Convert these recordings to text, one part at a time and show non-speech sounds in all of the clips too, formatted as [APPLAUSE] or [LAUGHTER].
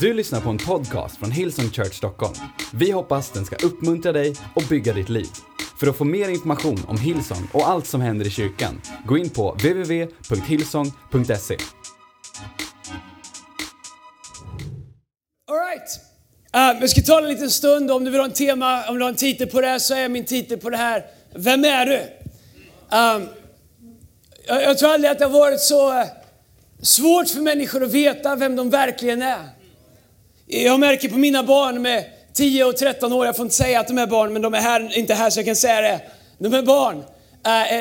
Du lyssnar på en podcast från Hillsong Church Stockholm. Vi hoppas den ska uppmuntra dig och bygga ditt liv. För att få mer information om Hillsong och allt som händer i kyrkan, gå in på www.hillsong.se. Alright! Uh, vi Uh, ska ta en liten stund. Om du vill ha en tema, om du vill ha en titel på det här så är min titel på det här, Vem är du? Um, jag, jag tror aldrig att det har varit så eh, svårt för människor att veta vem de verkligen är. Jag märker på mina barn med 10 och 13 år, jag får inte säga att de är barn, men de är här, inte här så jag kan säga det. De är barn,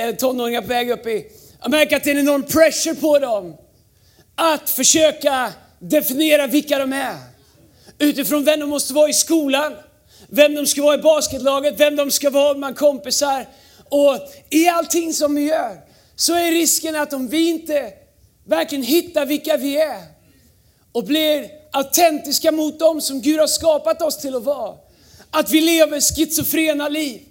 äh, tonåringar på väg upp i. Jag märker att det är en enorm pressure på dem att försöka definiera vilka de är. Utifrån vem de måste vara i skolan, vem de ska vara i basketlaget, vem de ska vara med kompisar. Och i allting som vi gör så är risken att om vi inte verkligen hittar vilka vi är och blir autentiska mot dem som Gud har skapat oss till att vara. Att vi lever schizofrena liv,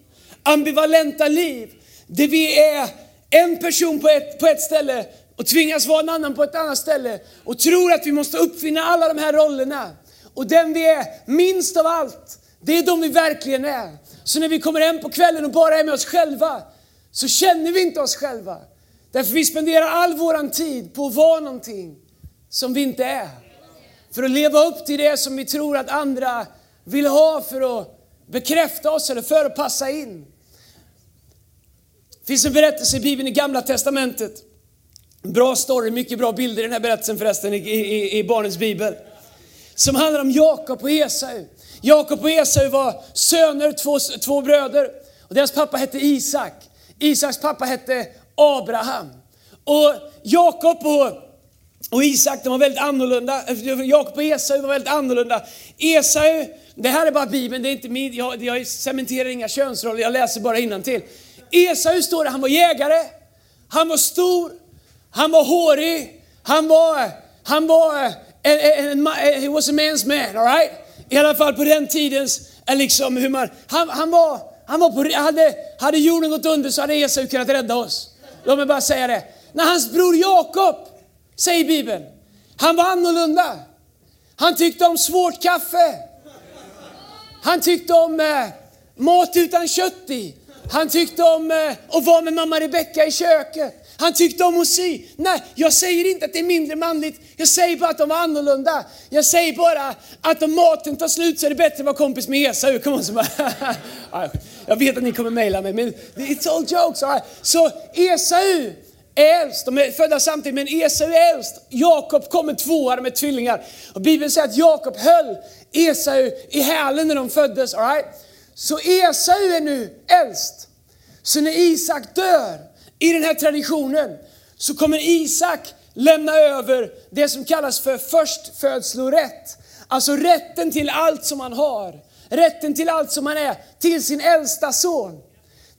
ambivalenta liv, där vi är en person på ett, på ett ställe och tvingas vara en annan på ett annat ställe och tror att vi måste uppfinna alla de här rollerna. Och den vi är minst av allt, det är de vi verkligen är. Så när vi kommer hem på kvällen och bara är med oss själva, så känner vi inte oss själva. Därför vi spenderar all vår tid på att vara någonting som vi inte är. För att leva upp till det som vi tror att andra vill ha för att bekräfta oss eller för att passa in. Det finns en berättelse i Bibeln i Gamla Testamentet. Bra story, mycket bra bilder i den här berättelsen förresten i, i, i barnens bibel. Som handlar om Jakob och Esau. Jakob och Esau var söner, två, två bröder. Och deras pappa hette Isak. Isaks pappa hette Abraham. Och Jakob och, och Isak de var väldigt annorlunda. Jakob och Esau var väldigt annorlunda. Esau, det här är bara Bibeln, det är inte min, jag, jag cementerar inga könsroller, jag läser bara till. Esau står det, han var jägare, han var stor, han var hårig, han var, han var, eh, eh, eh, en, en, en, he was a man's man, all right? I alla fall på den tidens, liksom hur man, han, han var, han var på, hade, hade jorden gått under så hade Esau kunnat rädda oss. Låt mig bara säga det. När hans bror Jakob, säger Bibeln, han var annorlunda. Han tyckte om svårt kaffe. Han tyckte om eh, mat utan kött i. Han tyckte om eh, att vara med mamma Rebecka i köket. Han tyckte om att sy. Nej, jag säger inte att det är mindre manligt. Jag säger bara att de var annorlunda. Jag säger bara att om maten tar slut så är det bättre att vara kompis med Esau. [LAUGHS] jag vet att ni kommer mejla mig, men it's all jokes. Så Esau äldst, de är födda samtidigt, men Esau är äldst. Jakob kommer tvåa, med tvillingar. Och Bibeln säger att Jakob höll Esau i hälen när de föddes. All right? Så Esau är nu äldst. Så när Isak dör, i den här traditionen, så kommer Isak lämna över det som kallas för förstfödslorätt. Alltså rätten till allt som han har. Rätten till allt som han är, till sin äldsta son.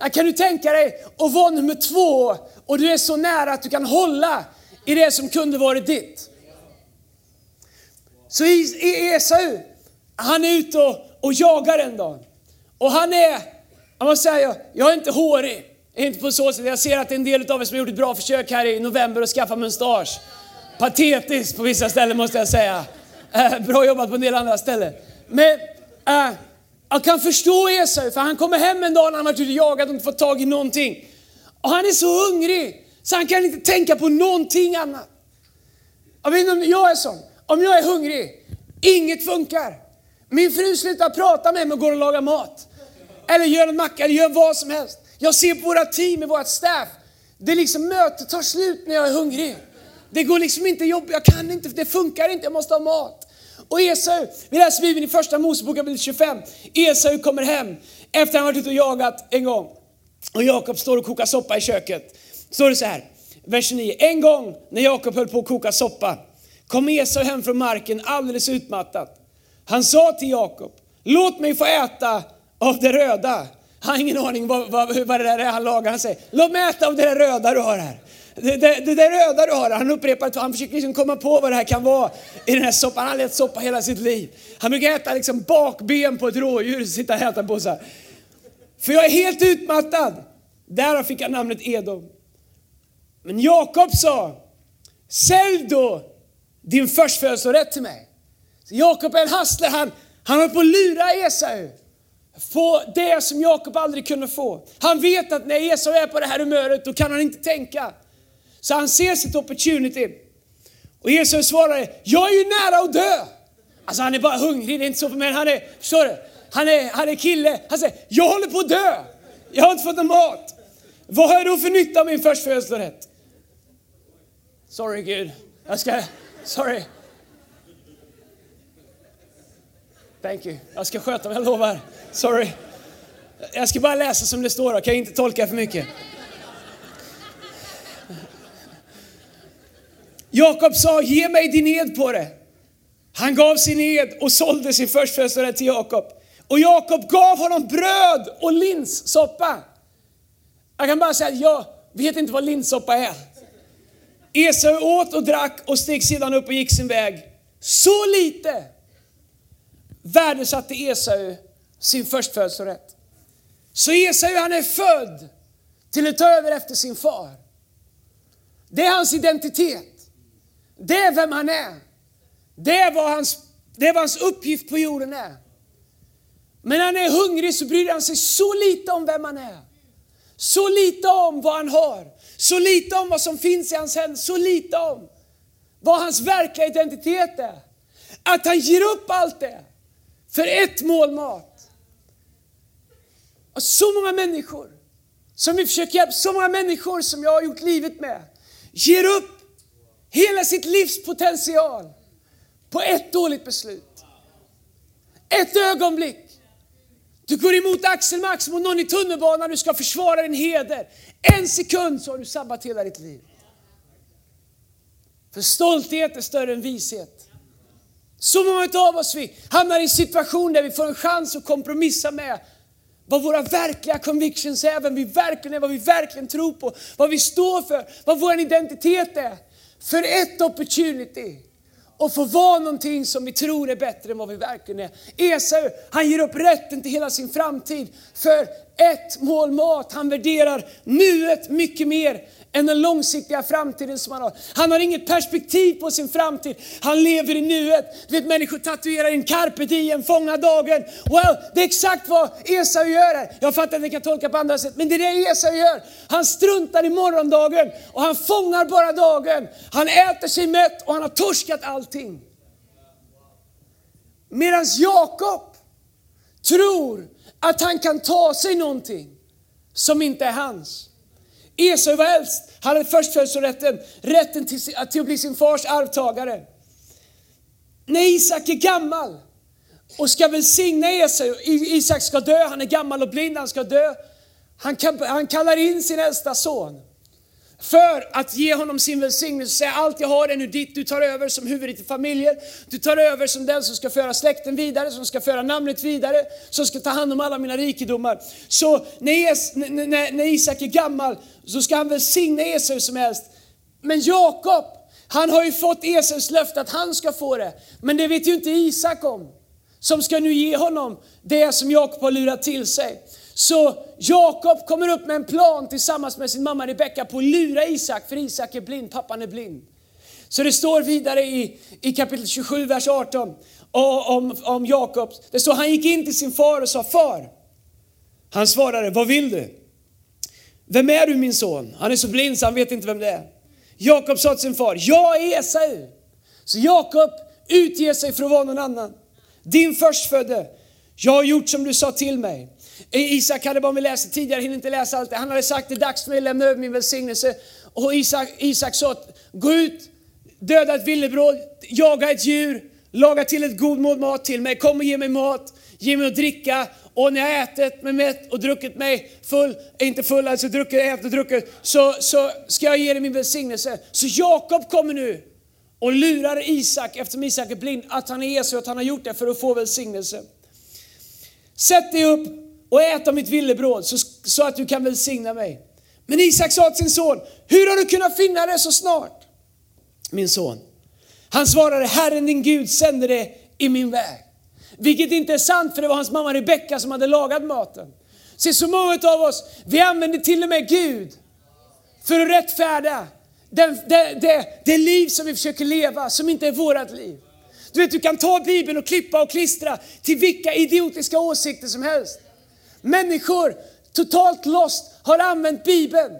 Kan du tänka dig att vara nummer två och du är så nära att du kan hålla i det som kunde varit ditt. Så Esau, han är ute och, och jagar en dag. Och han är, jag måste säga, jag är inte hårig. Inte på så sätt. Jag ser att en del av er som har gjort ett bra försök här i november att skaffa mustasch. Patetiskt på vissa ställen måste jag säga. Eh, bra jobbat på en del andra ställen. Men eh, jag kan förstå Esau, för han kommer hem en dag när han varit ute och jagat och inte fått tag i någonting. Och han är så hungrig så han kan inte tänka på någonting annat. Jag vet inte om jag är sån. Om jag är hungrig, inget funkar. Min fru slutar prata med mig och går och lagar mat. Eller gör en macka, eller gör vad som helst. Jag ser på våra team, i vårt staff. Det liksom mötet tar slut när jag är hungrig. Det går liksom inte jobb, jag kan inte, det funkar inte, jag måste ha mat. Och Esau, vi läser Bibeln i första Mosebok kapitel 25. Esau kommer hem efter att han varit ute och jagat en gång. Och Jakob står och kokar soppa i köket. Står det så här, vers 29. En gång när Jakob höll på att koka soppa kom Esau hem från marken alldeles utmattad. Han sa till Jakob, låt mig få äta av det röda. Han har ingen aning vad, vad, vad det där är han lagar. Han säger, låt mig äta av det där röda du har här. Det, det, det där röda du har, han upprepar han försöker liksom komma på vad det här kan vara i den här soppan. Han har aldrig ätit soppa hela sitt liv. Han brukar äta liksom bakben på ett rådjur, sitta och äta på så här. För jag är helt utmattad. Därav fick han namnet Edom. Men Jakob sa, sälj då din förstfödslorätt till mig. Jakob är en hustler, han, han håller på att lura Esau. Få det som Jakob aldrig kunde få. Han vet att när Esau är på det här humöret, då kan han inte tänka. Så han ser sitt opportunity. Och Jesus svarar, jag är ju nära att dö. Alltså han är bara hungrig, det är inte så, men han är, förstår du? Han är, han är kille. Han säger, jag håller på att dö. Jag har inte fått någon mat. Vad har jag då för nytta av min förstfödslorätt? Sorry Gud. Jag ska, sorry. Thank you. Jag ska sköta mig, jag lovar. Sorry. Jag ska bara läsa som det står, kan jag inte tolka för mycket. Jakob sa, ge mig din ed på det. Han gav sin ed och sålde sin förstfödslorätt till Jakob. Och Jakob gav honom bröd och linssoppa. Jag kan bara säga att jag vet inte vad linssoppa är. Esau åt och drack och steg sedan upp och gick sin väg. Så lite värdesatte Esau sin förstfödslorätt. Så Esau han är född till att ta över efter sin far. Det är hans identitet. Det är vem han är. Det är vad hans, det är vad hans uppgift på jorden är. Men när han är hungrig så bryr han sig så lite om vem han är. Så lite om vad han har. Så lite om vad som finns i hans händer. Så lite om vad hans verkliga identitet är. Att han ger upp allt det för ett mål mat. Och så många människor som vi försöker hjälpa, så många människor som jag har gjort livet med, ger upp hela sitt livs potential på ett dåligt beslut. Ett ögonblick. Du går emot Axel Max mot någon i tunnelbanan, du ska försvara din heder. En sekund så har du sabbat hela ditt liv. För stolthet är större än vishet. Så många av oss vi hamnar i en situation där vi får en chans att kompromissa med vad våra verkliga convictions är, vem vi verkligen är, vad vi verkligen tror på, vad vi står för, vad vår identitet är. För ett opportunity och få vara någonting som vi tror är bättre än vad vi verkligen är. Esau, han ger upp rätten till hela sin framtid för ett mål mat. Han värderar nuet mycket mer än den långsiktiga framtiden som han har. Han har inget perspektiv på sin framtid. Han lever i nuet. Du vet människor tatuerar in carpe diem, fånga dagen. Well, det är exakt vad Esau gör här. Jag fattar att ni kan tolka på andra sätt, men det är det Esau gör. Han struntar i morgondagen och han fångar bara dagen. Han äter sig mätt och han har torskat allting. Medan Jakob tror att han kan ta sig någonting som inte är hans. Esau var äldst, han hade förstfödslorätten, rätten. Till, till att bli sin fars arvtagare. När Isak är gammal och ska välsigna Esau, Isak ska dö, han är gammal och blind, han ska dö. Han, han kallar in sin äldsta son för att ge honom sin välsignelse. Säga allt jag har är nu ditt, du tar över som huvudet i familjen. Du tar över som den som ska föra släkten vidare, som ska föra namnet vidare, som ska ta hand om alla mina rikedomar. Så när, när, när Isak är gammal så ska han välsigna Esau som helst. Men Jakob, han har ju fått Esaus löfte att han ska få det. Men det vet ju inte Isak om. Som ska nu ge honom det som Jakob har lurat till sig. Så Jakob kommer upp med en plan tillsammans med sin mamma Rebecka på att lura Isak, för Isak är blind, pappan är blind. Så det står vidare i, i kapitel 27, vers 18 om, om Jakob. Det står han gick in till sin far och sa, far. Han svarade, vad vill du? Vem är du min son? Han är så blind så han vet inte vem det är. Jakob sa till sin far, jag är Esau. Så Jakob utger sig för att vara någon annan. Din förstfödde, jag har gjort som du sa till mig. Isak hade, bara vi läste tidigare, hinner inte läsa allt det. Han hade sagt, det är dags för mig att lämna över min välsignelse. Och Isak, Isak sa, gå ut, döda ett villebråd, jaga ett djur, laga till ett god mål mat till mig, kom och ge mig mat, ge mig att dricka. Och när jag ätit mig mätt och druckit mig full, inte full, alltså druckit, ätit och druckit, så, så ska jag ge dig min välsignelse. Så Jakob kommer nu och lurar Isak, eftersom Isak är blind, att han är Jesus, att han har gjort det för att få välsignelse. Sätt dig upp och ät av mitt villebråd så, så att du kan välsigna mig. Men Isak sa till sin son, hur har du kunnat finna det så snart? Min son. Han svarade, Herren din Gud sände det i min väg. Vilket inte är sant för det var hans mamma Rebecka som hade lagat maten. Se så många av oss, vi använder till och med Gud för att rättfärda det, det, det, det liv som vi försöker leva, som inte är vårat liv. Du vet, du kan ta Bibeln och klippa och klistra till vilka idiotiska åsikter som helst. Människor, totalt lost, har använt Bibeln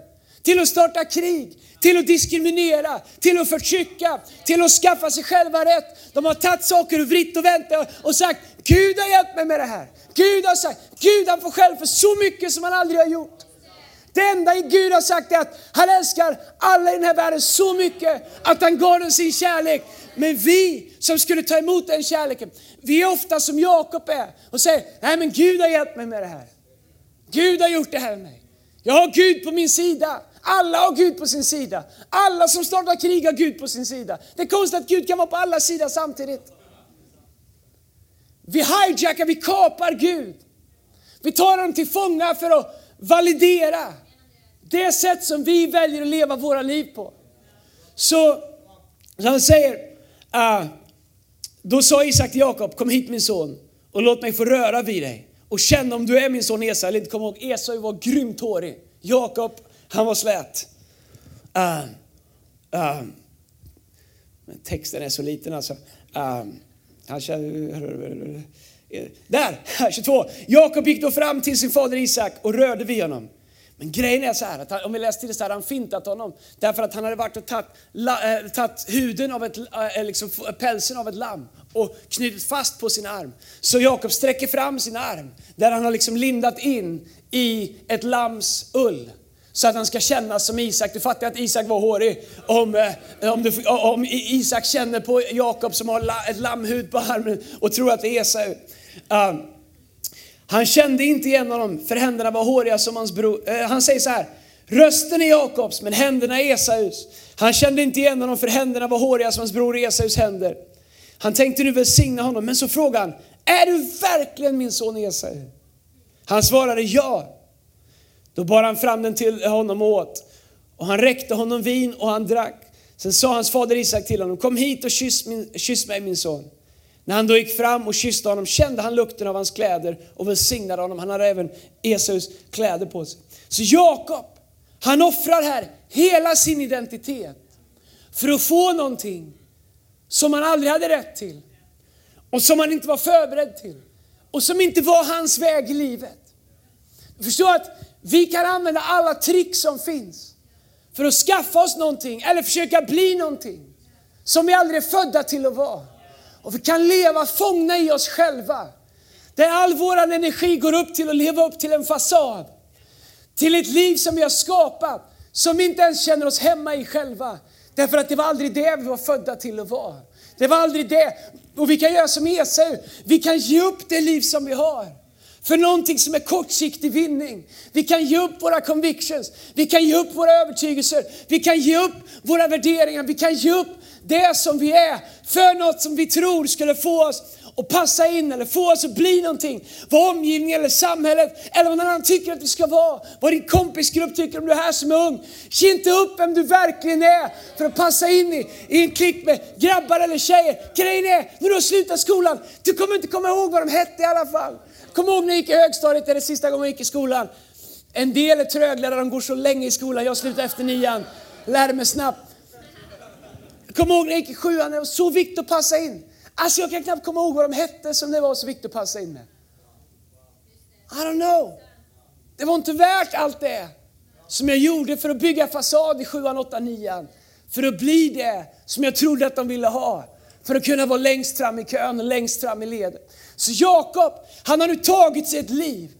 till att starta krig, till att diskriminera, till att förtrycka, till att skaffa sig själva rätt. De har tagit saker och vritt och vänt och sagt, Gud har hjälpt mig med det här. Gud har sagt, Gud han får själv för så mycket som han aldrig har gjort. Det enda Gud har sagt är att han älskar alla i den här världen så mycket att han gav dem sin kärlek. Men vi som skulle ta emot den kärleken, vi är ofta som Jakob är och säger, nej men Gud har hjälpt mig med det här. Gud har gjort det här med mig. Jag har Gud på min sida. Alla har Gud på sin sida. Alla som startar krig har Gud på sin sida. Det är konstigt att Gud kan vara på alla sidor samtidigt. Vi hijackar, vi kapar Gud. Vi tar honom till fånga för att validera det sätt som vi väljer att leva våra liv på. Så, så han säger, uh, då sa Isak till Jakob, kom hit min son och låt mig få röra vid dig och känna om du är min son Esau eller inte. Kom ihåg, Esau var grymt hårig. Jakob, han var slät. Uh, uh, texten är så liten alltså. Uh, han känner där, 22. Jakob gick då fram till sin fader Isak och rörde vid honom. Men grejen är så här, att om vi läser till det så här, han fintat honom. Därför att han hade varit och tagit, äh, huden av ett, äh, liksom, pälsen av ett lamm och knutit fast på sin arm. Så Jakob sträcker fram sin arm, där han har liksom lindat in i ett lams ull. Så att han ska kännas som Isak. Du fattar att Isak var hårig. Om, om, du, om Isak känner på Jakob som har ett lammhud på armen och tror att det är Esau. Uh, han kände inte igen honom för händerna var håriga som hans bror. Uh, eh, han säger så här. Rösten är Jakobs men händerna är Esaus. Han kände inte igen honom för händerna var håriga som hans bror Esaus händer. Han tänkte nu välsigna honom men så frågade han. Är du verkligen min son Esau? Han svarade ja. Då bar han fram den till honom och åt. Och han räckte honom vin och han drack. Sen sa hans fader Isak till honom, kom hit och kyss, min, kyss mig min son. När han då gick fram och kysste honom kände han lukten av hans kläder och välsignade honom. Han hade även Esaus kläder på sig. Så Jakob, han offrar här hela sin identitet för att få någonting som han aldrig hade rätt till och som han inte var förberedd till och som inte var hans väg i livet. Du förstår att vi kan använda alla trick som finns för att skaffa oss någonting eller försöka bli någonting som vi aldrig är födda till att vara. Och vi kan leva fångna i oss själva. Där all vår energi går upp till att leva upp till en fasad. Till ett liv som vi har skapat, som vi inte ens känner oss hemma i själva. Därför att det var aldrig det vi var födda till att vara. Det var aldrig det. Och vi kan göra som Esau, vi kan ge upp det liv som vi har för någonting som är kortsiktig vinning. Vi kan ge upp våra convictions, vi kan ge upp våra övertygelser, vi kan ge upp våra värderingar, vi kan ge upp det som vi är för något som vi tror skulle få oss att passa in eller få oss att bli någonting. Vad omgivningen eller samhället eller vad någon annan tycker att vi ska vara. Vad din kompisgrupp tycker om du är här som är ung. Ge inte upp vem du verkligen är för att passa in i, i en klick med grabbar eller tjejer. Grejen är, när du har slutat skolan, du kommer inte komma ihåg vad de hette i alla fall. Kom ihåg när jag gick i högstadiet, det är det sista gången jag gick i skolan. En del är tröglärare, de går så länge i skolan. Jag slutade efter nian, lärde mig snabbt. Kom ihåg när jag gick i sjuan, det var så viktigt att passa in. Alltså jag kan knappt komma ihåg vad de hette som det var så viktigt att passa in med. I don't know. Det var inte värt allt det som jag gjorde för att bygga fasad i sjuan, åttan, nian. För att bli det som jag trodde att de ville ha. För att kunna vara längst fram i kön och längst fram i ledet. Så Jakob, han har nu tagit sig ett liv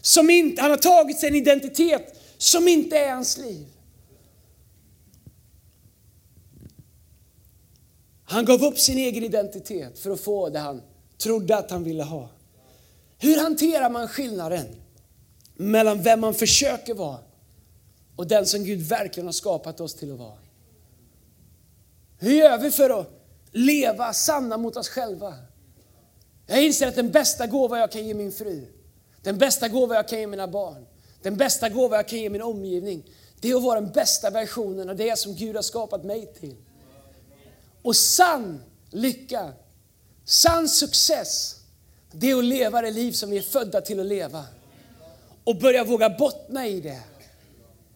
som inte, han har tagit sig en identitet som inte är hans liv. Han gav upp sin egen identitet för att få det han trodde att han ville ha. Hur hanterar man skillnaden mellan vem man försöker vara och den som Gud verkligen har skapat oss till att vara? Hur gör vi för att leva sanna mot oss själva? Jag inser att den bästa gåva jag kan ge min fru, den bästa gåva jag kan ge mina barn, den bästa gåva jag kan ge min omgivning, det är att vara den bästa versionen av det som Gud har skapat mig till. Och sann lycka, sann success, det är att leva det liv som vi är födda till att leva. Och börja våga bottna i det.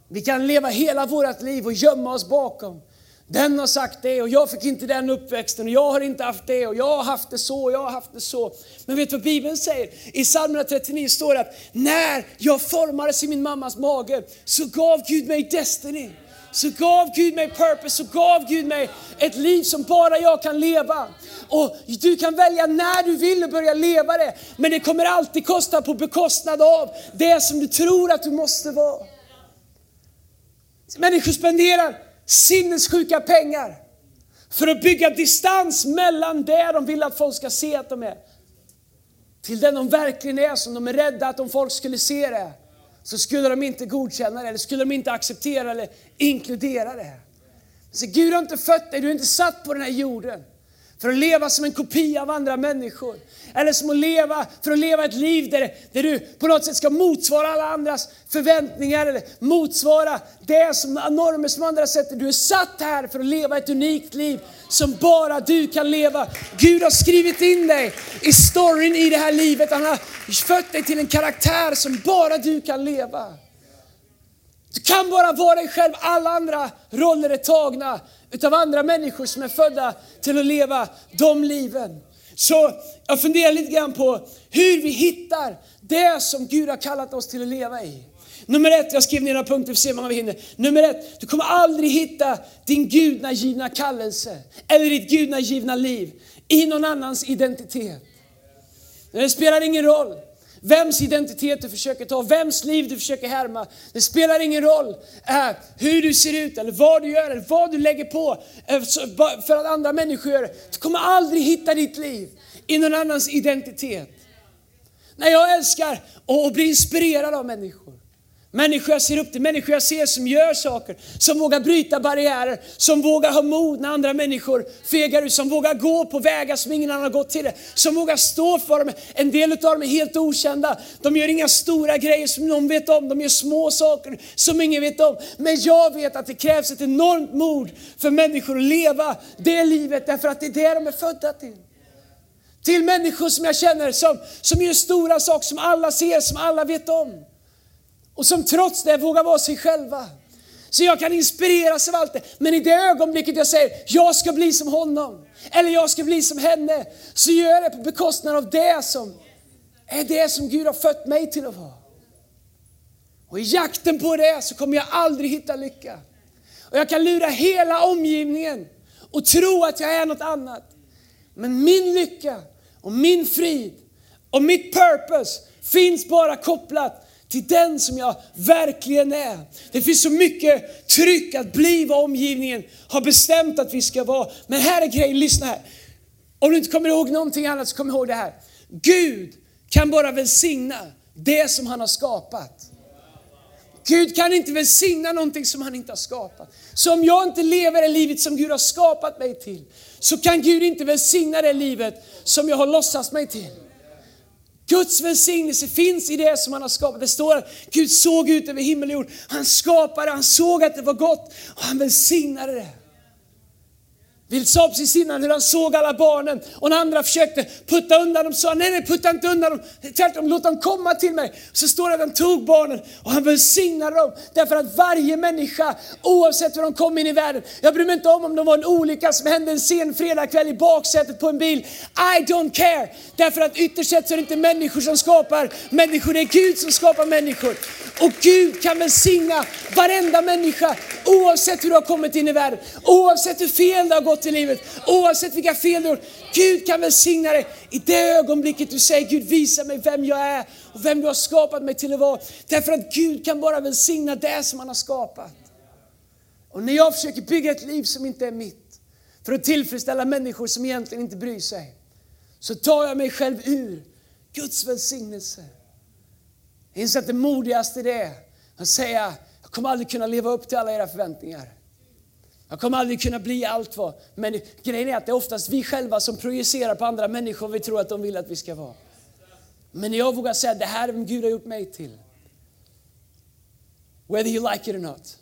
Vi kan leva hela vårt liv och gömma oss bakom Den har sagt det och jag fick inte den uppväxten och jag har inte haft det och jag har haft det så och jag har haft det så. Men vet du vad Bibeln säger? I psalm 39 står det att när jag formades i min mammas mage så gav Gud mig destiny. Så gav Gud mig purpose, så gav Gud mig ett liv som bara jag kan leva. Och du kan välja när du vill och börja leva det. Men det kommer alltid kosta på bekostnad av det som du tror att du måste vara. Människor spenderar sinnessjuka pengar för att bygga distans mellan det de vill att folk ska se att de är till den de verkligen är, som de är rädda att om folk skulle se det så skulle de inte godkänna det, eller skulle de inte acceptera eller inkludera det. Så Gud har inte fött dig, du är inte satt på den här jorden för att leva som en kopia av andra människor. Eller som att leva, för att leva ett liv där, där du på något sätt ska motsvara alla andras förväntningar eller motsvara det som normer som andra sätter. Du är satt här för att leva ett unikt liv som bara du kan leva. Gud har skrivit in dig i storyn i det här livet. Han har fött dig till en karaktär som bara du kan leva. Du kan bara vara dig själv, alla andra roller är tagna utav andra människor som är födda till att leva de liven. Så jag funderar lite grann på hur vi hittar det som Gud har kallat oss till att leva i. Nummer ett, jag skrev ner några punkter, vi får se hur många vi hinner. Nummer ett, du kommer aldrig hitta din gudnagivna kallelse eller ditt gudnagivna liv i någon annans identitet. Det spelar ingen roll vems identitet du försöker ta, vems liv du försöker härma. Det spelar ingen roll äh, hur du ser ut eller vad du gör eller vad du lägger på äh, för att andra människor gör det. Du kommer aldrig hitta ditt liv i någon annans identitet. När jag älskar och blir inspirerad av människor. Människor jag ser upp till, människor jag ser som gör saker, som vågar bryta barriärer, som vågar ha mod när andra människor fegar ut, som vågar gå på vägar som ingen annan har gått till det, som vågar stå för dem. En del av dem är helt okända. De gör inga stora grejer som någon vet om, de gör små saker som ingen vet om. Men jag vet att det krävs ett enormt mod för människor att leva det livet, därför att det är det de är födda till. Till människor som jag känner som, som gör stora saker som alla ser, som alla vet om och som trots det vågar vara sig själva. Så jag kan inspireras av allt det. Men i det ögonblicket jag säger, jag ska bli som honom, eller jag ska bli som henne, så gör jag det på bekostnad av det som är det som Gud har fött mig till att vara. Och i jakten på det så kommer jag aldrig hitta lycka. Och jag kan lura hela omgivningen och tro att jag är något annat. Men min lycka och min frid och mitt purpose finns bara kopplat till den som jag verkligen är. Det finns så mycket tryck att bli vad omgivningen har bestämt att vi ska vara. Men här är grejen, lyssna här. Om du inte kommer ihåg någonting annat så kom ihåg det här. Gud kan bara välsigna det som han har skapat. Gud kan inte välsigna någonting som han inte har skapat. Så om jag inte lever det livet som Gud har skapat mig till, så kan Gud inte välsigna det livet som jag har låtsats mig till. Guds välsignelse finns i det som han har skapat. Det står att Gud såg ut över himmel och jord. Han skapade, han såg att det var gott och han välsignade det. Vill sa precis innan hur han såg alla barnen och när andra försökte putta undan dem sa han, nej nej putta inte undan dem, tvärtom låt dem komma till mig. Så står det att han tog barnen och han välsignade dem. Därför att varje människa, oavsett hur de kom in i världen, jag bryr mig inte om om de var en olycka som hände en sen fredagkväll i baksätet på en bil. I don't care. Därför att ytterst sett så är det inte människor som skapar människor, det är Gud som skapar människor. Och Gud kan välsigna varenda människa oavsett hur du har kommit in i världen, oavsett hur fel det har gått i livet, oavsett vilka fel du har. Gud kan välsigna dig i det ögonblicket du säger Gud visa mig vem jag är och vem du har skapat mig till att vara. Därför att Gud kan bara välsigna det som han har skapat. Och när jag försöker bygga ett liv som inte är mitt, för att tillfredsställa människor som egentligen inte bryr sig, så tar jag mig själv ur Guds välsignelse. Jag inser att det modigaste det är att säga, jag kommer aldrig kunna leva upp till alla era förväntningar. Jag kommer aldrig kunna bli allt vad. Men grejen är att det är oftast vi själva som projicerar på andra människor vad vi tror att de vill att vi ska vara. Men när jag vågar säga det här är vad Gud har gjort mig till. Whether you like it or not.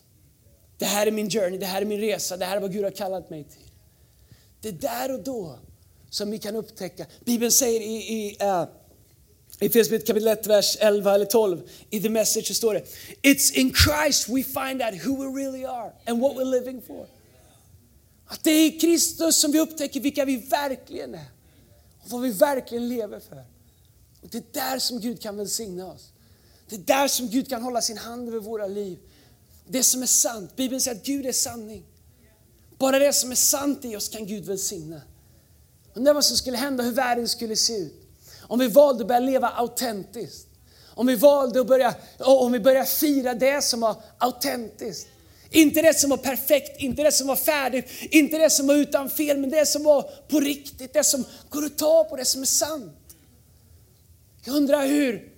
Det här är min journey, det här är min resa, det här är vad Gud har kallat mig till. Det är där och då som vi kan upptäcka. Bibeln säger i, i uh, i Efesierbrevet kapitel 1, vers 11 eller 12 i The Message så står det It's in Christ we find out who we really are and what we're living for. Att det är i Kristus som vi upptäcker vilka vi verkligen är och vad vi verkligen lever för. Och Det är där som Gud kan välsigna oss. Det är där som Gud kan hålla sin hand över våra liv. Det som är sant. Bibeln säger att Gud är sanning. Bara det som är sant i oss kan Gud välsigna. Undrar vad som skulle hända, hur världen skulle se ut. Om vi valde att börja leva autentiskt. Om vi valde att börja, om vi börjar fira det som var autentiskt. Inte det som var perfekt, inte det som var färdigt, inte det som var utan fel, men det som var på riktigt, det som går att ta på, det som är sant. Jag undrar hur,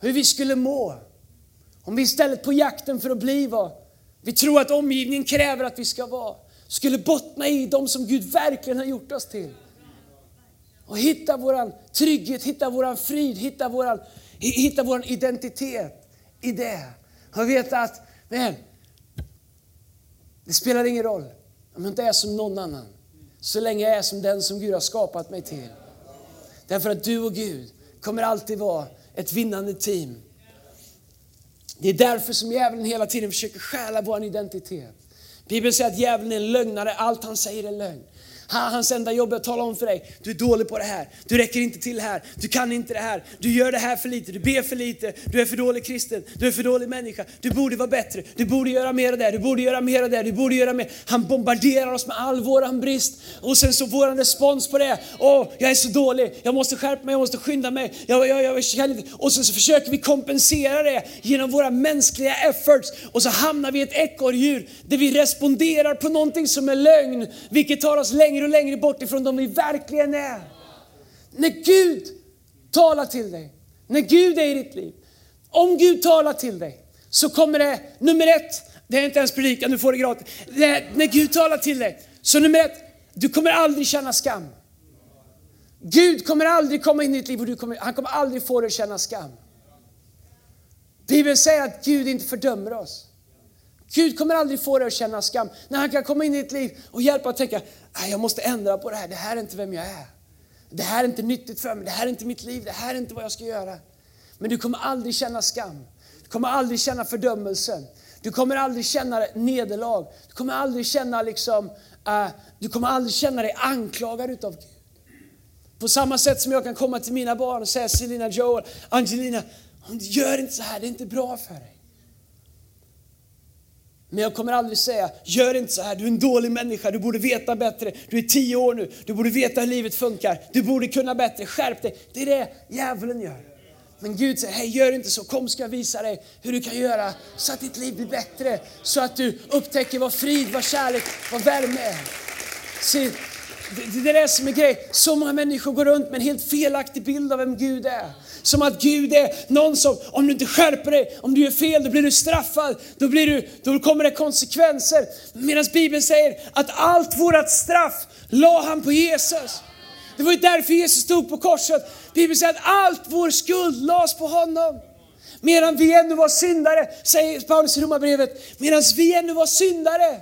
hur vi skulle må om vi istället på jakten för att bli vad vi tror att omgivningen kräver att vi ska vara, skulle bottna i de som Gud verkligen har gjort oss till. Och hitta våran trygghet, hitta våran frid, hitta våran, hitta våran identitet i det. Och veta att, men, det spelar ingen roll om jag inte är som någon annan. Så länge jag är som den som Gud har skapat mig till. Därför att du och Gud kommer alltid vara ett vinnande team. Det är därför som djävulen hela tiden försöker stjäla vår identitet. Bibeln säger att djävulen är en lögnare, allt han säger är lögn. Hans enda jobb är att tala om för dig, du är dålig på det här, du räcker inte till här, du kan inte det här, du gör det här för lite, du ber för lite, du är för dålig kristen, du är för dålig människa, du borde vara bättre, du borde göra mer av det, du borde göra mer av det, du borde göra mer. Han bombarderar oss med all våran brist. Och sen så våran respons på det, åh, jag är så dålig, jag måste skärpa mig, jag måste skynda mig, jag, jag, jag jag inte. Och sen så försöker vi kompensera det genom våra mänskliga efforts. Och så hamnar vi i ett ekorrhjul där vi responderar på någonting som är lögn, vilket tar oss längre längre och längre bort ifrån dem vi verkligen är. När Gud talar till dig, när Gud är i ditt liv, om Gud talar till dig så kommer det, nummer ett, det är inte ens predikan, du får det gratis. Det, när Gud talar till dig, så nummer ett, du kommer aldrig känna skam. Gud kommer aldrig komma in i ditt liv och du kommer, han kommer aldrig få dig att känna skam. Bibeln säger att Gud inte fördömer oss. Gud kommer aldrig få dig att känna skam. När han kan komma in i ditt liv och hjälpa att tänka, jag måste ändra på det här, det här är inte vem jag är. Det här är inte nyttigt för mig, det här är inte mitt liv, det här är inte vad jag ska göra. Men du kommer aldrig känna skam. Du kommer aldrig känna fördömelse. Du kommer aldrig känna nederlag. Du kommer aldrig känna liksom, uh, du kommer aldrig känna dig anklagad utav Gud. På samma sätt som jag kan komma till mina barn och säga Selina Joel, Angelina, gör inte så här, det är inte bra för dig. Men jag kommer aldrig säga, gör inte så här, du är en dålig människa, du borde veta bättre, du är tio år nu, du borde veta hur livet funkar, du borde kunna bättre, skärp dig. Det är det djävulen gör. Men Gud säger, hej gör inte så, kom ska jag visa dig hur du kan göra så att ditt liv blir bättre. Så att du upptäcker vad frid, vad kärlek, vad värme är. Se, det, det är det som är grejen. Så många människor går runt med en helt felaktig bild av vem Gud är. Som att Gud är någon som, om du inte skärper dig, om du gör fel, då blir du straffad. Då, blir du, då kommer det konsekvenser. Medan Bibeln säger att allt vårt straff la han på Jesus. Det var ju därför Jesus stod på korset. Bibeln säger att allt vår skuld lades på honom. Medan vi ännu var syndare, säger Paulus i Romarbrevet, medan vi ännu var syndare,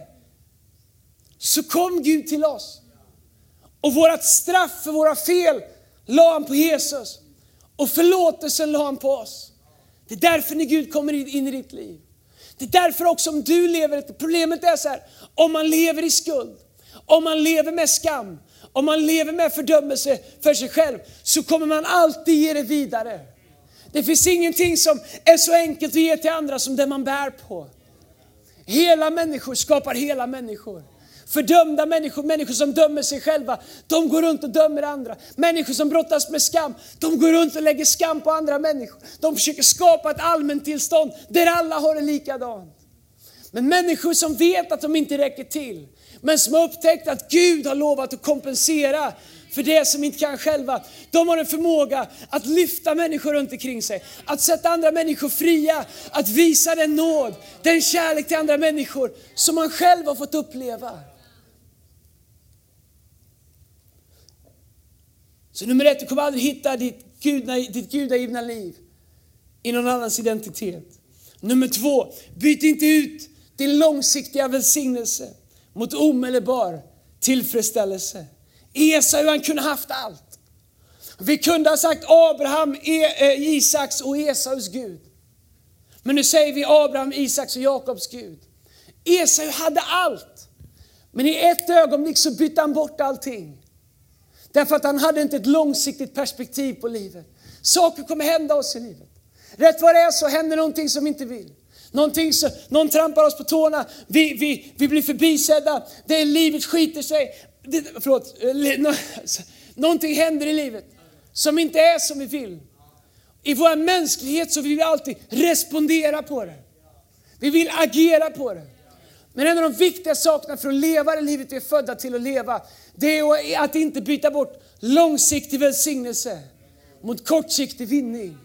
så kom Gud till oss. Och vårt straff för våra fel la han på Jesus. Och förlåtelsen la han på oss. Det är därför när Gud kommer in i ditt liv. Det är därför också om du lever, problemet är så här, om man lever i skuld, om man lever med skam, om man lever med fördömelse för sig själv, så kommer man alltid ge det vidare. Det finns ingenting som är så enkelt att ge till andra som det man bär på. Hela människor skapar hela människor. Fördömda människor, människor som dömer sig själva, de går runt och dömer andra. Människor som brottas med skam, de går runt och lägger skam på andra människor. De försöker skapa ett allmänt tillstånd där alla har det likadant. Men människor som vet att de inte räcker till, men som har upptäckt att Gud har lovat att kompensera för det som inte kan själva. De har en förmåga att lyfta människor runt omkring sig, att sätta andra människor fria, att visa den nåd, den kärlek till andra människor som man själv har fått uppleva. Så nummer ett, du kommer aldrig hitta ditt, gudna, ditt gudagivna liv i någon annans identitet. Nummer två, byt inte ut din långsiktiga välsignelse mot omedelbar tillfredsställelse. Esau han kunde haft allt. Vi kunde ha sagt Abraham, e, eh, Isaks och Esaus Gud. Men nu säger vi Abraham, Isaks och Jakobs Gud. Esau hade allt. Men i ett ögonblick så bytte han bort allting. Därför att han hade inte ett långsiktigt perspektiv på livet. Saker kommer hända oss i livet. Rätt vad det är så händer någonting som vi inte vill. Någonting så, någon trampar oss på tårna, vi, vi, vi blir förbisedda, det är livet skiter sig. Det, förlåt, alltså, någonting händer i livet som inte är som vi vill. I vår mänsklighet så vill vi alltid respondera på det. Vi vill agera på det. Men en av de viktiga sakerna för att leva det livet vi är födda till att leva, det är att inte byta bort långsiktig välsignelse mot kortsiktig vinning.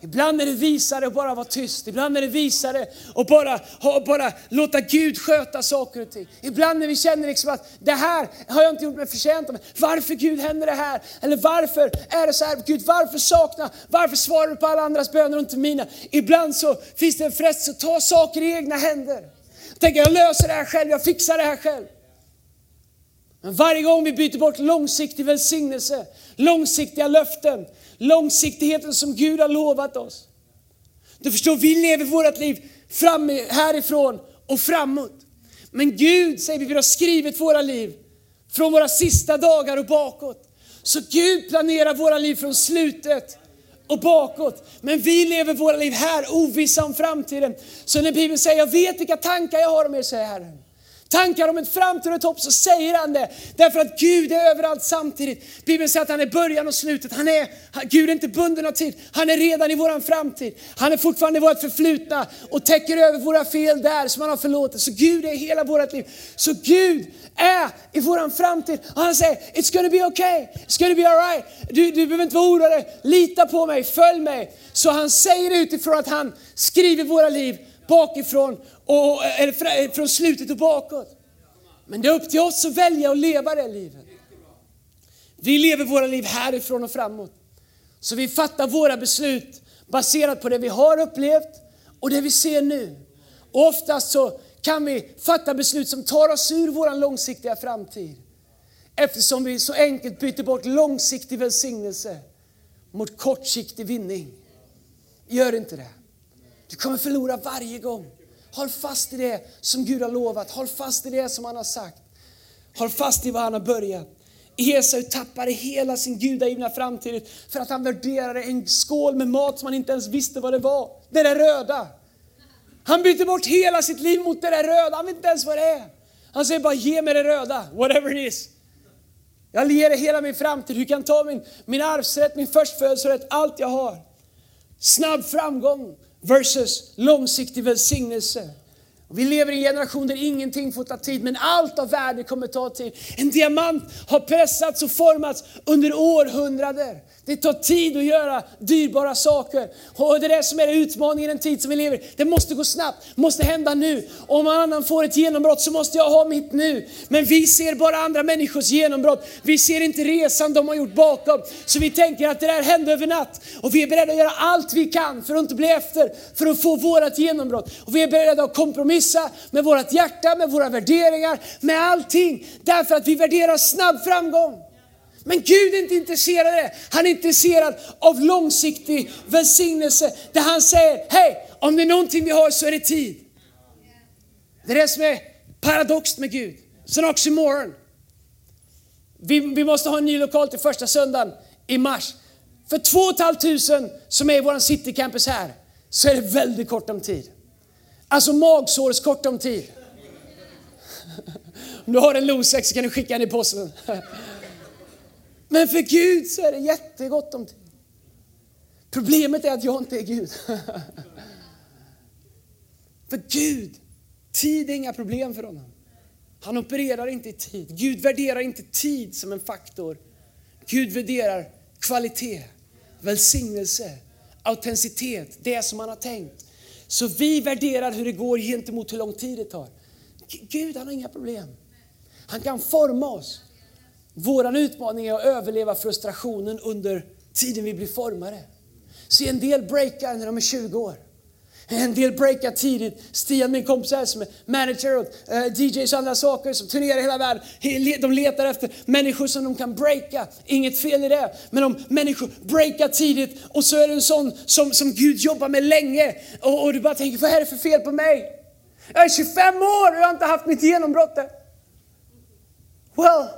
Ibland är det visare att bara vara tyst. Ibland är det visare att bara, bara låta Gud sköta saker och ting. Ibland när vi känner liksom att det här har jag inte gjort mig förtjänt av. Varför Gud händer det här? Eller varför är det så här? Gud, varför saknar, varför svarar du på alla andras böner och inte mina? Ibland så finns det en frestelse att ta saker i egna händer. Tänk, jag löser det här själv, jag fixar det här själv. Men varje gång vi byter bort långsiktig välsignelse, långsiktiga löften, långsiktigheten som Gud har lovat oss. Du förstår, vi lever vårt liv fram, härifrån och framåt. Men Gud säger vi, vi har skrivit våra liv från våra sista dagar och bakåt. Så Gud planerar våra liv från slutet och bakåt. Men vi lever våra liv här ovissa om framtiden. Så när Bibeln säger, jag vet vilka tankar jag har om er, säger Herren tankar om ett framtid och ett hopp så säger han det. Därför att Gud är överallt samtidigt. Bibeln säger att han är början och slutet. Han är, Gud är inte bunden av tid. Han är redan i våran framtid. Han är fortfarande i vårt förflutna och täcker över våra fel där som han har förlåtit. Så Gud är hela vårt liv. Så Gud är i våran framtid. Och han säger, it's gonna be okay, it's gonna be alright. Du, du behöver inte vara orolig, lita på mig, följ mig. Så han säger utifrån att han skriver våra liv bakifrån och, eller från slutet och bakåt. Men det är upp till oss att välja att leva det livet. Vi lever våra liv härifrån och framåt. Så vi fattar våra beslut baserat på det vi har upplevt och det vi ser nu. Och oftast så kan vi fatta beslut som tar oss ur vår långsiktiga framtid. Eftersom vi så enkelt byter bort långsiktig välsignelse mot kortsiktig vinning. Gör inte det. Du kommer förlora varje gång. Håll fast i det som Gud har lovat. Håll fast i det som han har sagt. Håll fast i vad han har börjat. Esau tappade hela sin gudagivna framtid för att han värderade en skål med mat som han inte ens visste vad det var. Det där röda. Han byter bort hela sitt liv mot det där röda. Han vet inte ens vad det är. Han säger bara ge mig det röda, whatever it is. Jag ger dig hela min framtid. Du kan ta min, min arvsrätt, min förstfödelserätt, allt jag har. Snabb framgång versus långsiktig välsignelse. Vi lever i en generation där ingenting får ta tid, men allt av värde kommer ta tid. En diamant har pressats och formats under århundraden. Det tar tid att göra dyrbara saker. Och det är det som är utmaningen i den tid som vi lever i. Det måste gå snabbt, måste hända nu. Om någon annan får ett genombrott så måste jag ha mitt nu. Men vi ser bara andra människors genombrott. Vi ser inte resan de har gjort bakom. Så vi tänker att det där hände över natt. Och vi är beredda att göra allt vi kan för att inte bli efter, för att få vårt genombrott. Och vi är beredda att kompromissa med vårt hjärta, med våra värderingar, med allting. Därför att vi värderar snabb framgång. Men Gud är inte intresserad av det. Han är intresserad av långsiktig välsignelse där han säger, hej, om det är någonting vi har så är det tid. Det är det som är paradoxt med Gud. Sen oxymoron. Vi, vi måste ha en ny lokal till första söndagen i mars. För 2 500 som är i vår citycampus här så är det väldigt kort om tid. Alltså magsårskort om tid. Om du har en Losec så kan du skicka den i posten. Men för Gud så är det jättegott om tid. Problemet är att jag inte är Gud. för Gud, tid är inga problem för honom. Han opererar inte i tid. Gud värderar inte tid som en faktor. Gud värderar kvalitet, välsignelse, autenticitet, det som han har tänkt. Så vi värderar hur det går gentemot hur lång tid det tar. Gud han har inga problem. Han kan forma oss. Vår utmaning är att överleva frustrationen under tiden vi blir formade. Se en del breakar när de är 20 år. En del breakar tidigt. Stian, min kompis här som är manager och eh, DJs och andra saker som turnerar i hela världen. De letar efter människor som de kan breaka. Inget fel i det. Men om människor breakar tidigt och så är det en sån som, som Gud jobbar med länge och, och du bara tänker, vad är det för fel på mig? Jag är 25 år och jag har inte haft mitt genombrott än. Well,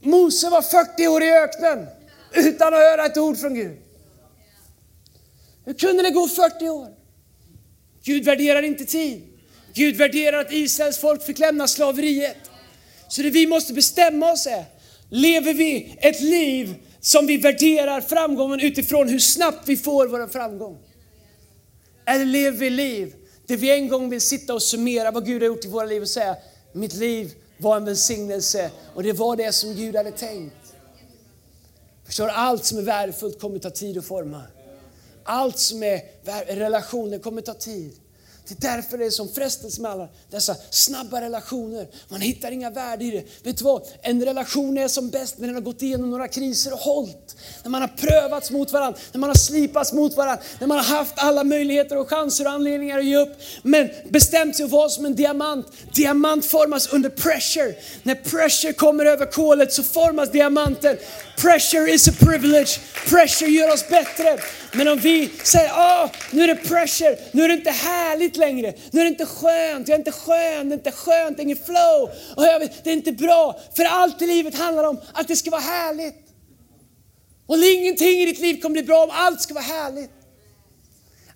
Mose var 40 år i öknen utan att höra ett ord från Gud. Hur kunde det gå 40 år? Gud värderar inte tid. Gud värderar att Israels folk fick lämna slaveriet. Så det vi måste bestämma oss är, lever vi ett liv som vi värderar framgången utifrån hur snabbt vi får vår framgång? Eller lever vi liv där vi en gång vill sitta och summera vad Gud har gjort i våra liv och säga, mitt liv var en välsignelse och det var det som Gud hade tänkt. Förstår, allt som är värdefullt kommer ta tid att forma. Allt som är relationer kommer ta tid. Det är därför det är som frestelse med alla dessa snabba relationer. Man hittar inga värde i det. Vet du vad? En relation är som bäst när den har gått igenom några kriser och hållt. När man har prövats mot varandra, när man har slipats mot varandra, när man har haft alla möjligheter och chanser och anledningar att ge upp. Men bestämt sig att vara som en diamant. Diamant formas under pressure. När pressure kommer över kolet så formas diamanten. Pressure is a privilege. Pressure gör oss bättre. Men om vi säger, ah, nu är det pressure, nu är det inte härligt längre, nu är det inte skönt, jag är inte skön, det är inte skönt, det är inget flow, och jag, det är inte bra. För allt i livet handlar om att det ska vara härligt. Och ingenting i ditt liv kommer bli bra om allt ska vara härligt.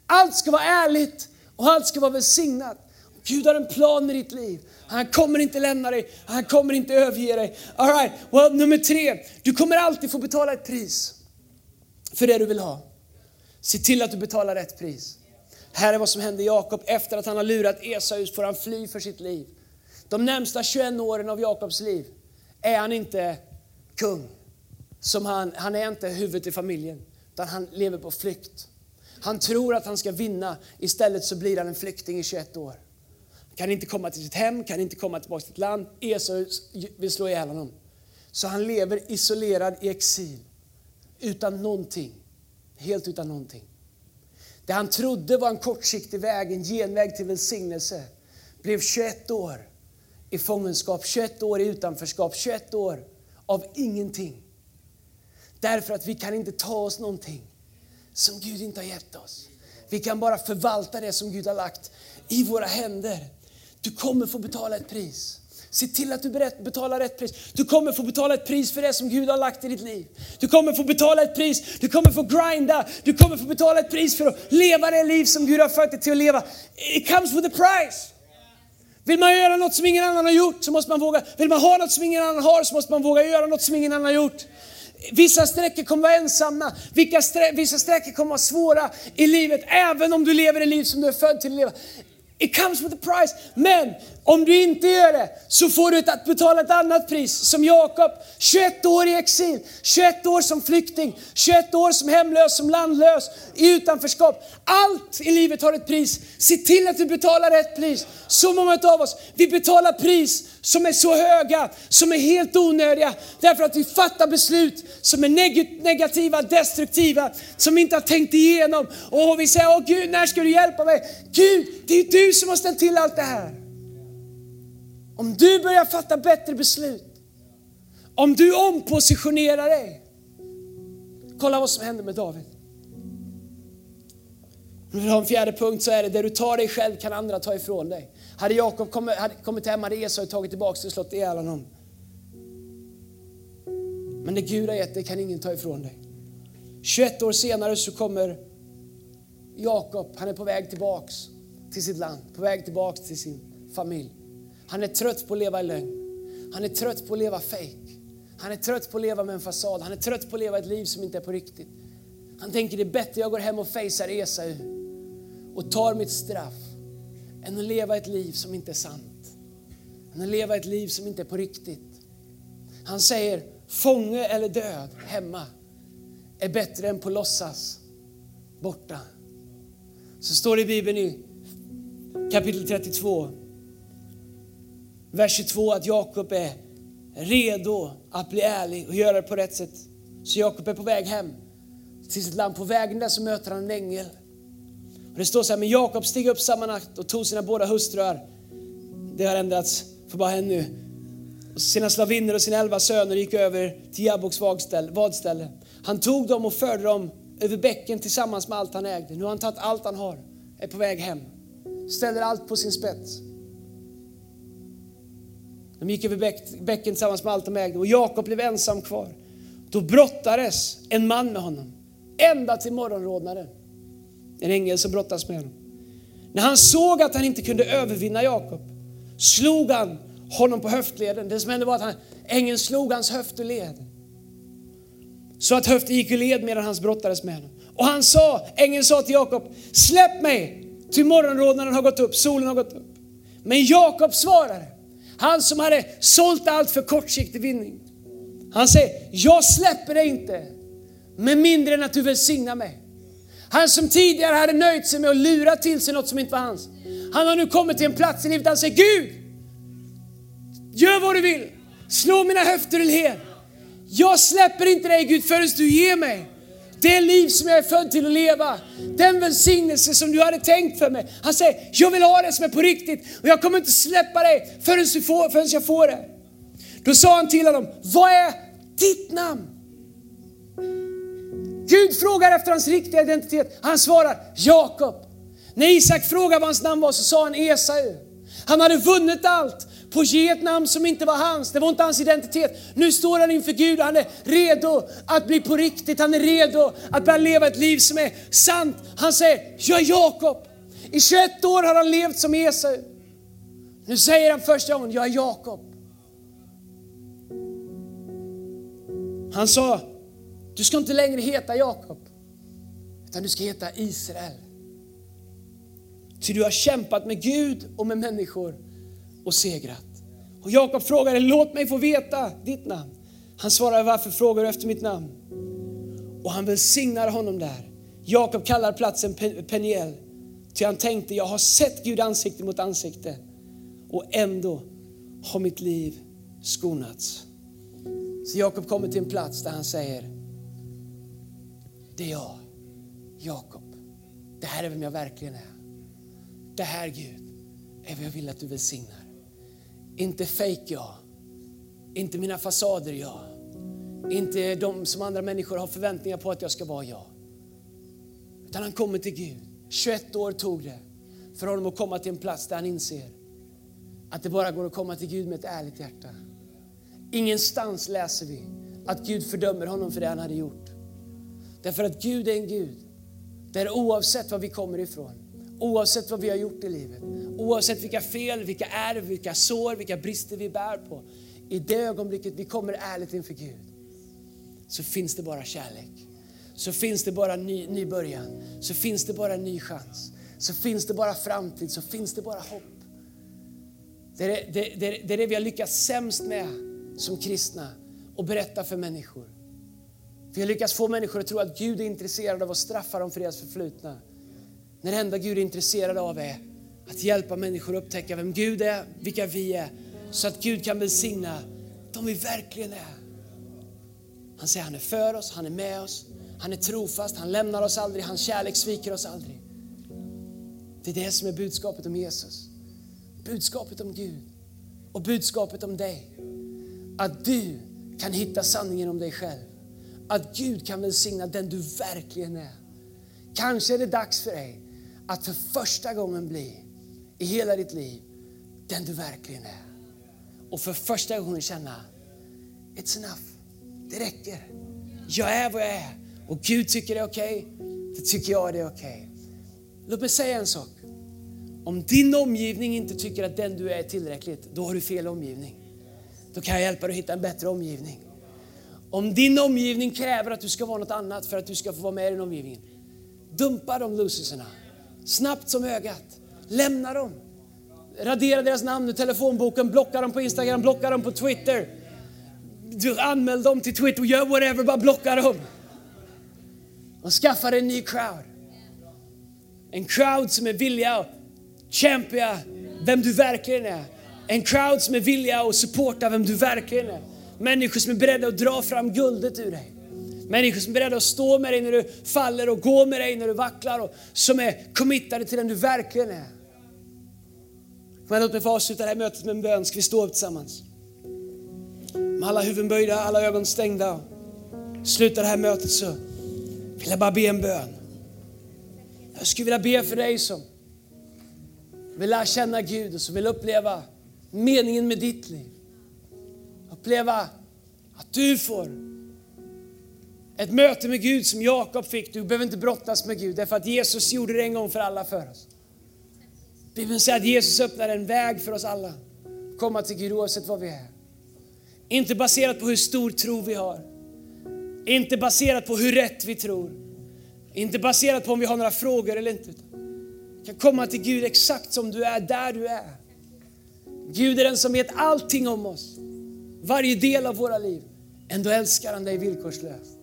Allt ska vara ärligt och allt ska vara välsignat. Gud har en plan med ditt liv. Han kommer inte lämna dig, han kommer inte överge dig. All right. well, nummer tre, du kommer alltid få betala ett pris för det du vill ha. Se till att du betalar rätt pris. Här är vad som händer Jakob efter att han har lurat Esau får han fly för sitt liv. De närmsta 21 åren av Jakobs liv är han inte kung. Som han, han är inte huvudet i familjen, utan han lever på flykt. Han tror att han ska vinna, istället så blir han en flykting i 21 år. Kan inte komma till sitt hem, kan inte komma tillbaka till sitt land. Esau vill slå ihjäl honom. Så han lever isolerad i exil, utan någonting. Helt utan någonting. Det han trodde var en kortsiktig väg, en genväg till välsignelse, blev 21 år i fångenskap, 21 år i utanförskap, 21 år av ingenting. Därför att vi kan inte ta oss någonting som Gud inte har gett oss. Vi kan bara förvalta det som Gud har lagt i våra händer. Du kommer få betala ett pris. Se till att du betalar rätt pris. Du kommer få betala ett pris för det som Gud har lagt i ditt liv. Du kommer få betala ett pris, du kommer få grinda, du kommer få betala ett pris för att leva det liv som Gud har fört dig till att leva. It comes with a price. Vill man göra något som ingen annan har gjort så måste man våga. Vill man ha något som ingen annan har så måste man våga göra något som ingen annan har gjort. Vissa sträckor kommer vara ensamma, vissa sträckor kommer vara svåra i livet, även om du lever det liv som du är född till att leva. It comes with a price. Men om du inte gör det så får du att betala ett annat pris. Som Jakob, 21 år i exil, 21 år som flykting, 21 år som hemlös, som landlös, i utanförskap. Allt i livet har ett pris. Se till att du betalar rätt pris. Så många av oss, vi betalar pris som är så höga, som är helt onödiga. Därför att vi fattar beslut som är negativa, destruktiva, som vi inte har tänkt igenom. Och vi säger, åh Gud, när ska du hjälpa mig? Gud, det är du som har ställt till allt det här. Om du börjar fatta bättre beslut, om du ompositionerar dig. Kolla vad som händer med David. Om du en fjärde punkt så är det, det du tar dig själv kan andra ta ifrån dig. Hade Jakob kommit, hade kommit hem hade Esau tagit tillbaka och slått ihjäl honom. Men det Gud har gett dig kan ingen ta ifrån dig. 21 år senare så kommer Jakob, han är på väg tillbaks till sitt land, på väg tillbaks till sin familj. Han är trött på att leva i lögn. Han är trött på att leva fake. Han är trött på att leva med en fasad. Han är trött på att leva ett liv som inte är på riktigt. Han tänker det är bättre jag går hem och facear Esau och tar mitt straff än att leva ett liv som inte är sant. Än att leva ett liv som inte är på riktigt. Han säger fånge eller död hemma är bättre än på låtsas borta. Så står det i Bibeln i kapitel 32 vers 22 att Jakob är redo att bli ärlig och göra det på rätt sätt. Så Jakob är på väg hem till sitt land. På vägen där så möter han en ängel. Och det står så här, men Jakob steg upp samma natt och tog sina båda hustrur. Det har ändrats för bara henne nu. Och sina slavinnor och sina elva söner gick över till Jabboks vadställe. Han tog dem och förde dem över bäcken tillsammans med allt han ägde. Nu har han tagit allt han har, är på väg hem. Ställer allt på sin spets. De gick över bäcken tillsammans med allt de ägde och Jakob blev ensam kvar. Då brottades en man med honom ända till morgonrodnaden. En ängel som brottas med honom. När han såg att han inte kunde övervinna Jakob slog han honom på höftleden. Det som hände var att han, ängeln slog hans höft och led. Så att höften gick ur led medan han brottades med honom. Och han sa, ängeln sa till Jakob, släpp mig, till morgonrodnaden har gått upp, solen har gått upp. Men Jakob svarade, han som hade sålt allt för kortsiktig vinning. Han säger, jag släpper dig inte med mindre än att du välsignar mig. Han som tidigare hade nöjt sig med att lura till sig något som inte var hans. Han har nu kommit till en plats i livet där han säger, Gud, gör vad du vill. Slå mina höfter i led. Jag släpper inte dig Gud förrän du ger mig det liv som jag är född till att leva. Den välsignelse som du hade tänkt för mig. Han säger, jag vill ha det som är på riktigt och jag kommer inte släppa dig förrän, du får, förrän jag får det. Då sa han till honom, vad är ditt namn? Gud frågar efter hans riktiga identitet. Han svarar Jakob. När Isak frågade vad hans namn var så sa han Esau. Han hade vunnit allt på att ge ett namn som inte var hans. Det var inte hans identitet. Nu står han inför Gud och han är redo att bli på riktigt. Han är redo att börja leva ett liv som är sant. Han säger, jag är Jakob. I 21 år har han levt som Esau. Nu säger han första gången, jag är Jakob. Han sa, du ska inte längre heta Jakob, utan du ska heta Israel. Ty du har kämpat med Gud och med människor och segrat. Och Jakob frågade, låt mig få veta ditt namn. Han svarade, varför frågar du efter mitt namn? Och han välsignar honom där. Jakob kallar platsen Peniel, ty han tänkte, jag har sett Gud ansikte mot ansikte och ändå har mitt liv skonats. Så Jakob kommer till en plats där han säger, det är jag, Jakob. Det här är vem jag verkligen är. Det här Gud är vad jag vill att du välsignar. Inte fake jag, inte mina fasader jag, inte de som andra människor har förväntningar på att jag ska vara jag. Utan han kommer till Gud. 21 år tog det för honom att komma till en plats där han inser att det bara går att komma till Gud med ett ärligt hjärta. Ingenstans läser vi att Gud fördömer honom för det han hade gjort. Därför att Gud är en Gud där oavsett var vi kommer ifrån, oavsett vad vi har gjort i livet, oavsett vilka fel, vilka ärv, vilka sår, vilka brister vi bär på. I det ögonblicket vi kommer ärligt inför Gud så finns det bara kärlek. Så finns det bara ny, ny början, så finns det bara ny chans. Så finns det bara framtid, så finns det bara hopp. Det är det, det, det, det är det vi har lyckats sämst med som kristna och berätta för människor. Vi har lyckats få människor att tro att Gud är intresserad av att straffa dem för deras förflutna. När det enda Gud är intresserad av är att hjälpa människor att upptäcka vem Gud är, vilka vi är, så att Gud kan välsigna de vi verkligen är. Han säger han är för oss, han är med oss, han är trofast, han lämnar oss aldrig, hans kärlek sviker oss aldrig. Det är det som är budskapet om Jesus. Budskapet om Gud och budskapet om dig. Att du kan hitta sanningen om dig själv. Att Gud kan välsigna den du verkligen är. Kanske är det dags för dig att för första gången bli i hela ditt liv den du verkligen är. Och för första gången känna, it's enough. Det räcker. Jag är vad jag är. Och Gud tycker det är okej. Okay. Det tycker jag det är okej. Okay. Låt mig säga en sak. Om din omgivning inte tycker att den du är är tillräckligt, då har du fel omgivning. Då kan jag hjälpa dig att hitta en bättre omgivning. Om din omgivning kräver att du ska vara något annat för att du ska få vara med i den omgivningen, dumpa de loserserna. Snabbt som ögat. Lämna dem. Radera deras namn ur telefonboken, blocka dem på Instagram, blocka dem på Twitter. Du anmäl dem till Twitter, gör whatever, bara blocka dem. Och skaffa dig en ny crowd. En crowd som är villiga att kämpa vem du verkligen är. En crowd som är villiga att supporta vem du verkligen är. Människor som är beredda att dra fram guldet ur dig. Människor som är beredda att stå med dig när du faller och gå med dig när du vacklar och som är committade till den du verkligen är. Men låt mig få avsluta det här mötet med en bön. Ska vi stå upp tillsammans? Med alla huvuden böjda, alla ögon stängda. Sluta det här mötet så vill jag bara be en bön. Jag skulle vilja be för dig som vill lära känna Gud och som vill uppleva meningen med ditt liv. uppleva att du får ett möte med Gud som Jakob fick. Du behöver inte brottas med Gud därför att Jesus gjorde det en gång för alla för oss. Bibeln säger att Jesus öppnar en väg för oss alla. Komma till Gud oavsett var vi är. Inte baserat på hur stor tro vi har. Inte baserat på hur rätt vi tror. Inte baserat på om vi har några frågor eller inte. Du kan komma till Gud exakt som du är, där du är. Gud är den som vet allting om oss. Varje del av våra liv. Ändå älskar han dig villkorslöst.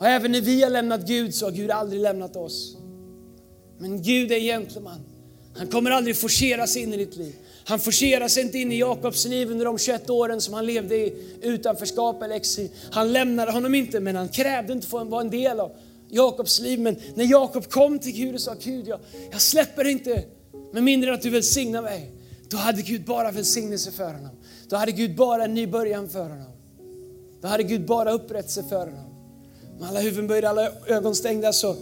Och även när vi har lämnat Gud så har Gud aldrig lämnat oss. Men Gud är en gentleman. Han kommer aldrig forcera sig in i ditt liv. Han forcerar sig inte in i Jakobs liv under de 21 åren som han levde i utanförskap eller exil. Han lämnade honom inte, men han krävde inte att få vara en del av Jakobs liv. Men när Jakob kom till Gud och sa Gud, jag, jag släpper inte med mindre än att du välsignar mig. Då hade Gud bara välsignelse för honom. Då hade Gud bara en ny början för honom. Då hade Gud bara upprättelse för honom. Med alla huvuden böjda, alla ögon stängda så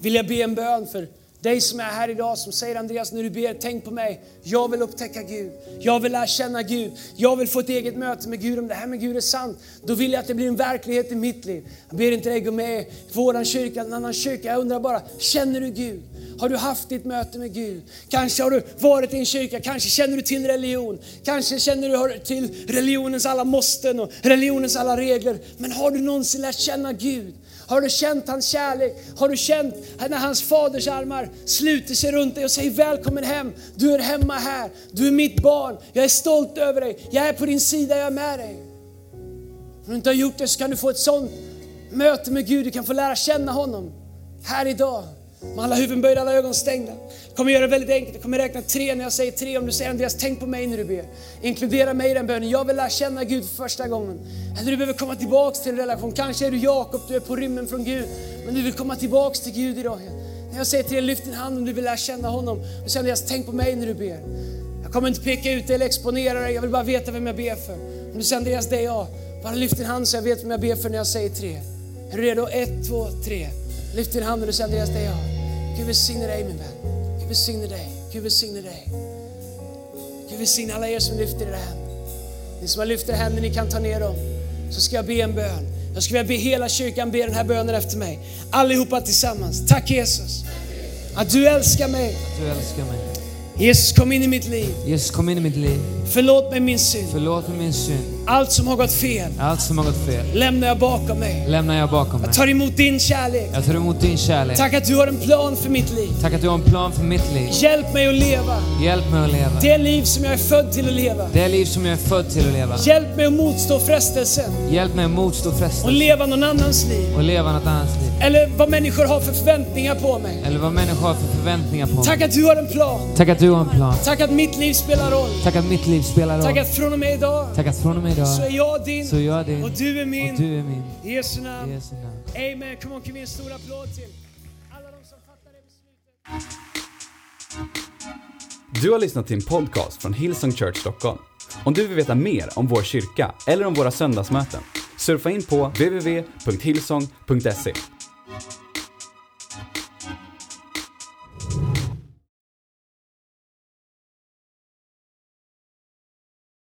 vill jag be en bön för dig som är här idag som säger Andreas, när du ber, tänk på mig. Jag vill upptäcka Gud. Jag vill lära känna Gud. Jag vill få ett eget möte med Gud. Om det här med Gud är sant, då vill jag att det blir en verklighet i mitt liv. Jag ber inte dig gå med i våran kyrka, en annan kyrka. Jag undrar bara, känner du Gud? Har du haft ditt möte med Gud? Kanske har du varit i en kyrka, kanske känner du till religion. Kanske känner du till religionens alla måsten och religionens alla regler. Men har du någonsin lärt känna Gud? Har du känt hans kärlek? Har du känt när hans faders armar sluter sig runt dig och säger välkommen hem. Du är hemma här. Du är mitt barn. Jag är stolt över dig. Jag är på din sida, jag är med dig. Om du inte har gjort det så kan du få ett sånt möte med Gud. Du kan få lära känna honom här idag. Med alla huvuden böjda, alla ögon stängda. Jag kommer göra det väldigt enkelt. Jag kommer räkna tre när jag säger tre. Om du säger Andreas, tänk på mig när du ber. Inkludera mig i den bönen. Jag vill lära känna Gud för första gången. Eller du behöver komma tillbaks till en relation. Kanske är du Jakob, du är på rymmen från Gud. Men du vill komma tillbaks till Gud idag. När jag säger till dig, lyft din hand om du vill lära känna honom. Du säger Andreas, tänk på mig när du ber. Jag kommer inte peka ut dig eller exponera dig. Jag vill bara veta vem jag ber för. Om du säger Andreas, det är jag. Bara lyft din hand så jag vet vem jag ber för när jag säger tre. Är du redo? Ett, två, tre. Lyft din hand och säg Andreas, det är jag. Gud välsigne dig min vän. Gud välsigne dig. Gud välsigne dig. Gud välsigne alla er som lyfter era händer. Ni som har lyft era händer, ni kan ta ner dem. Så ska jag be en bön. Jag skulle vilja be hela kyrkan be den här bönen efter mig. Allihopa tillsammans. Tack Jesus. Att du älskar mig. Du älskar mig. Jesus kom in i mitt liv. Jesus kom in i mitt liv. Förlåt mig min synd. Förlåt mig min synd. Allt som har gått fel Allt som har gått fel lämnar jag bakom mig. lämnar jag bakom mig. Jag tar emot din kärlek. Jag tar emot din kärlek. Tack att du har en plan för mitt liv. Tack att du har en plan för mitt liv. Hjälp mig att leva Hjälp mig att leva. det liv som jag är född till att leva. Det liv som jag är född till att leva. Hjälp mig att motstå frestelsen Hjälp mig att motstå och frestelsen leva någon annans liv. och leva något annat liv. Eller vad människor har för förväntningar på mig. Eller vad människor har för förväntningar på mig. Tack att du har en plan. Tack att du har en plan. Tack att mitt liv spelar roll. Tack att mitt liv spelar Tack roll. att från och med idag Tack att från och med idag så är jag din så är jag din och du är och min. du är min. I Jesu I namn. Jesu namn. Amen. Come on, kan vi ge en stor applåd till alla de som fattar det beslutet. Du har lyssnat till en podcast från Hillsong Church Stockholm. Om du vill veta mer om vår kyrka eller om våra söndagsmöten, surfa in på www.hillsong.se.